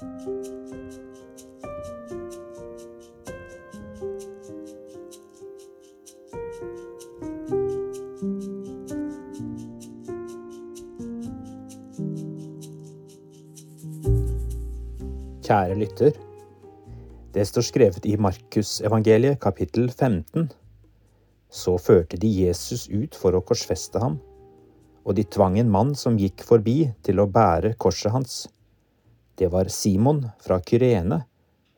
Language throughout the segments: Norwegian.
Kjære lytter. Det står skrevet i Markusevangeliet kapittel 15. Så førte de Jesus ut for å korsfeste ham, og de tvang en mann som gikk forbi, til å bære korset hans. Det var Simon fra Kyrene,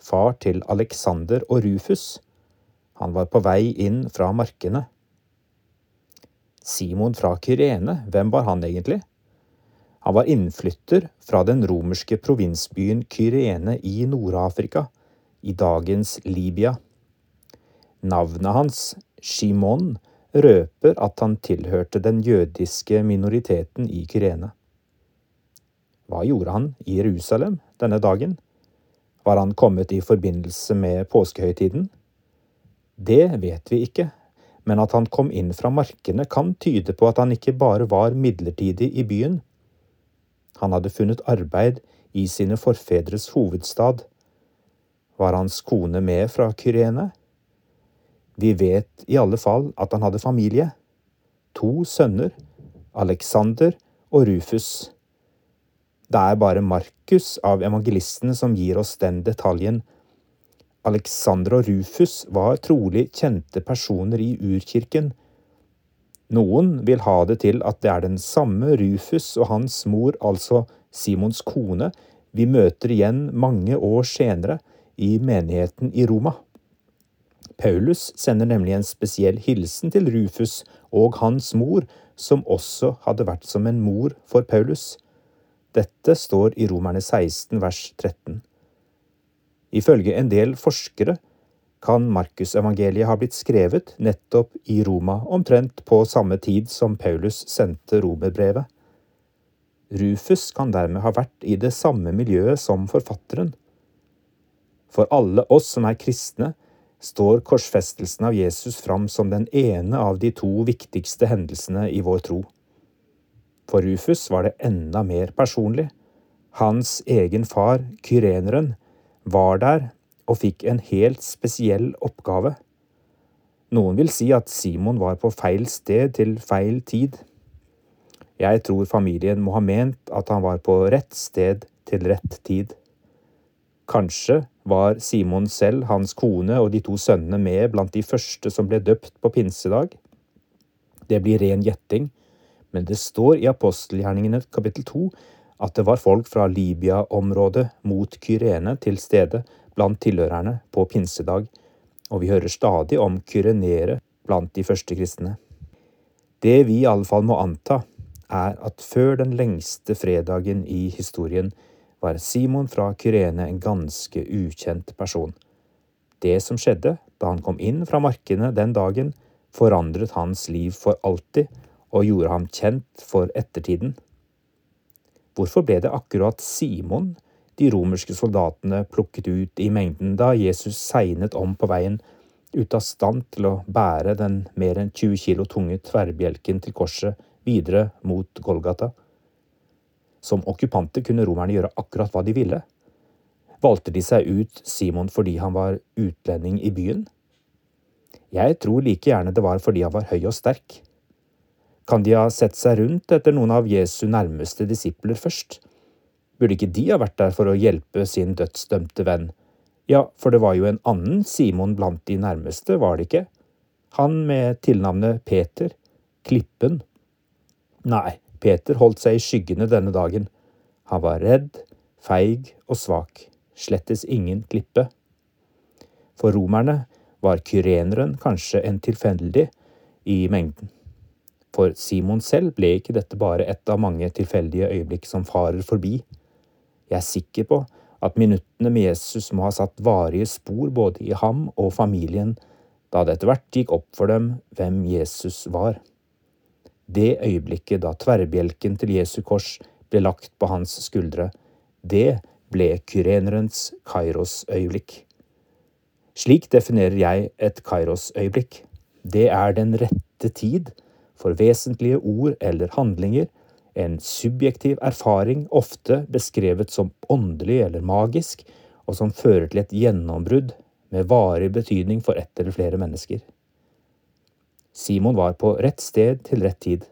far til Alexander og Rufus. Han var på vei inn fra markene. Simon fra Kyrene, hvem var han egentlig? Han var innflytter fra den romerske provinsbyen Kyrene i Nord-Afrika, i dagens Libya. Navnet hans, Shimon, røper at han tilhørte den jødiske minoriteten i Kyrene. Hva gjorde han i Jerusalem denne dagen? Var han kommet i forbindelse med påskehøytiden? Det vet vi ikke, men at han kom inn fra markene kan tyde på at han ikke bare var midlertidig i byen, han hadde funnet arbeid i sine forfedres hovedstad. Var hans kone med fra Kyrene? Vi vet i alle fall at han hadde familie. To sønner, Alexander og Rufus. Det er bare Markus av evangelistene som gir oss den detaljen. Alexander og Rufus var trolig kjente personer i urkirken, noen vil ha det til at det er den samme Rufus og hans mor, altså Simons kone, vi møter igjen mange år senere i menigheten i Roma. Paulus sender nemlig en spesiell hilsen til Rufus og hans mor, som også hadde vært som en mor for Paulus. Dette står i Romerne 16 vers 13. Ifølge en del forskere kan Markusevangeliet ha blitt skrevet nettopp i Roma, omtrent på samme tid som Paulus sendte romerbrevet. Rufus kan dermed ha vært i det samme miljøet som forfatteren. For alle oss som er kristne, står korsfestelsen av Jesus fram som den ene av de to viktigste hendelsene i vår tro. For Rufus var det enda mer personlig. Hans egen far, kyreneren, var der og fikk en helt spesiell oppgave. Noen vil si at Simon var på feil sted til feil tid. Jeg tror familien må ha ment at han var på rett sted til rett tid. Kanskje var Simon selv, hans kone og de to sønnene med blant de første som ble døpt på pinsedag. Det blir ren gjetting, men det står i apostelgjerningene kapittel to at det var folk fra Libya-området mot Kyrene til stede blant tilhørerne på pinsedag, og vi hører stadig om kyrenere blant de første kristne. Det vi i alle fall må anta, er at før den lengste fredagen i historien var Simon fra Kyrene en ganske ukjent person. Det som skjedde da han kom inn fra markene den dagen, forandret hans liv for alltid og gjorde ham kjent for ettertiden. Hvorfor ble det akkurat Simon de romerske soldatene plukket ut i mengden da Jesus segnet om på veien, ute av stand til å bære den mer enn 20 kilo tunge tverrbjelken til korset videre mot Golgata. Som okkupanter kunne romerne gjøre akkurat hva de ville. Valgte de seg ut Simon fordi han var utlending i byen? Jeg tror like gjerne det var fordi han var høy og sterk. Kan de ha sett seg rundt etter noen av Jesu nærmeste disipler først? Burde ikke de ha vært der for å hjelpe sin dødsdømte venn? Ja, for det var jo en annen Simon blant de nærmeste, var det ikke? Han med tilnavnet Peter, Klippen. Nei, Peter holdt seg i skyggene denne dagen. Han var redd, feig og svak, slettes ingen klippe. For romerne var kyreneren kanskje en tilfeldig i mengden. For Simon selv ble ikke dette bare et av mange tilfeldige øyeblikk som farer forbi. Jeg er sikker på at minuttene med Jesus må ha satt varige spor både i ham og familien, da det etter hvert gikk opp for dem hvem Jesus var. Det øyeblikket da tverrbjelken til Jesu kors ble lagt på hans skuldre, det ble kyrenerens Kairos-øyeblikk. Slik definerer jeg et Kairos-øyeblikk. Det er den rette tid for vesentlige ord eller handlinger En subjektiv erfaring, ofte beskrevet som åndelig eller magisk, og som fører til et gjennombrudd med varig betydning for ett eller flere mennesker. Simon var på rett sted til rett tid,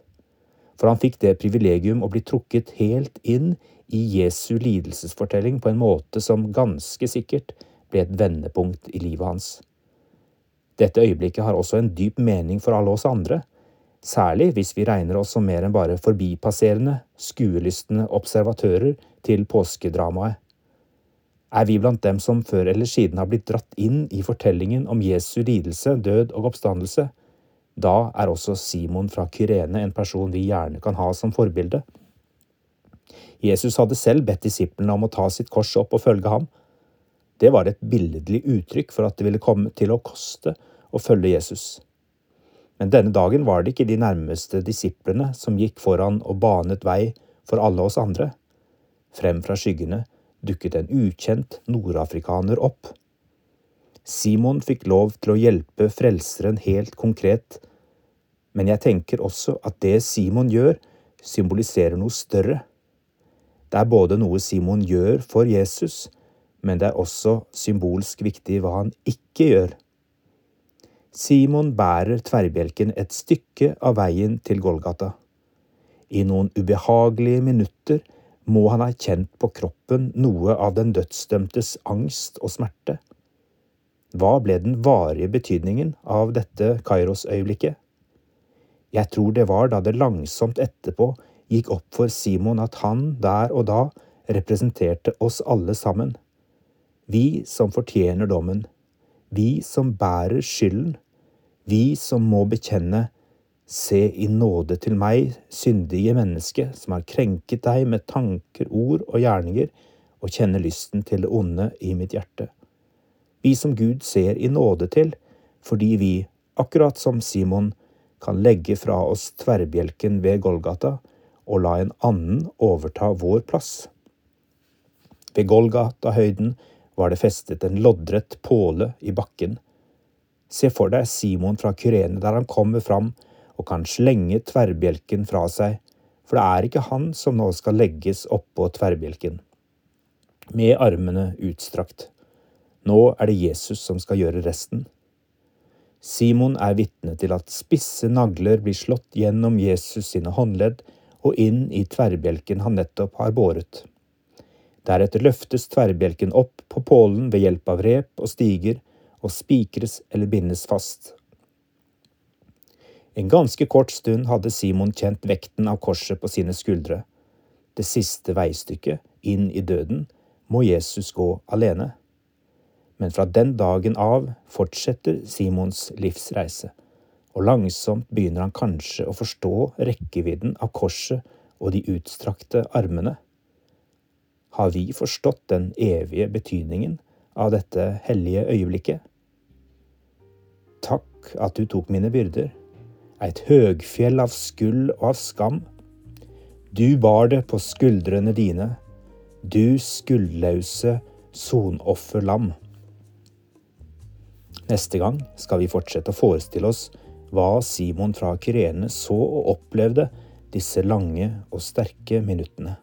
for han fikk det privilegium å bli trukket helt inn i Jesu lidelsesfortelling på en måte som ganske sikkert ble et vendepunkt i livet hans. Dette øyeblikket har også en dyp mening for alle oss andre, særlig hvis vi regner oss som mer enn bare forbipasserende, skuelystne observatører til påskedramaet. Er vi blant dem som før eller siden har blitt dratt inn i fortellingen om Jesu lidelse, død og oppstandelse, da er også Simon fra Kyrene en person vi gjerne kan ha som forbilde. Jesus hadde selv bedt disiplene om å ta sitt kors opp og følge ham. Det var et billedlig uttrykk for at det ville komme til å koste å følge Jesus. Men denne dagen var det ikke de nærmeste disiplene som gikk foran og banet vei for alle oss andre. Frem fra skyggene dukket en ukjent nordafrikaner opp. Simon fikk lov til å hjelpe Frelseren helt konkret, men jeg tenker også at det Simon gjør, symboliserer noe større. Det er både noe Simon gjør for Jesus, men det er også symbolsk viktig hva han ikke gjør. Simon bærer tverrbjelken et stykke av veien til Golgata. I noen ubehagelige minutter må han ha kjent på kroppen noe av den dødsdømtes angst og smerte. Hva ble den varige betydningen av dette Kairos-øyeblikket? Jeg tror det var da det langsomt etterpå gikk opp for Simon at han der og da representerte oss alle sammen. Vi som fortjener dommen vi som bærer skylden, vi som må bekjenne, se i nåde til meg, syndige menneske, som har krenket deg med tanker, ord og gjerninger, og kjenner lysten til det onde i mitt hjerte. Vi som Gud ser i nåde til, fordi vi, akkurat som Simon, kan legge fra oss tverrbjelken ved Golgata og la en annen overta vår plass. Ved Golgata-høyden var det festet en loddrett påle i bakken. Se for deg Simon fra Kyrene der han kommer fram og kan slenge tverrbjelken fra seg, for det er ikke han som nå skal legges oppå tverrbjelken. Med armene utstrakt. Nå er det Jesus som skal gjøre resten. Simon er vitne til at spisse nagler blir slått gjennom Jesus sine håndledd og inn i tverrbjelken han nettopp har båret. Deretter løftes tverrbjelken opp på pålen ved hjelp av rep og stiger, og spikres eller bindes fast. En ganske kort stund hadde Simon kjent vekten av korset på sine skuldre. Det siste veistykket, inn i døden, må Jesus gå alene. Men fra den dagen av fortsetter Simons livsreise, og langsomt begynner han kanskje å forstå rekkevidden av korset og de utstrakte armene. Har vi forstått den evige betydningen av dette hellige øyeblikket? Takk at du tok mine byrder, et høgfjell av skuld og av skam. Du bar det på skuldrene dine, du skuldlause sonofferlam. Neste gang skal vi fortsette å forestille oss hva Simon fra Kyrene så og opplevde disse lange og sterke minuttene.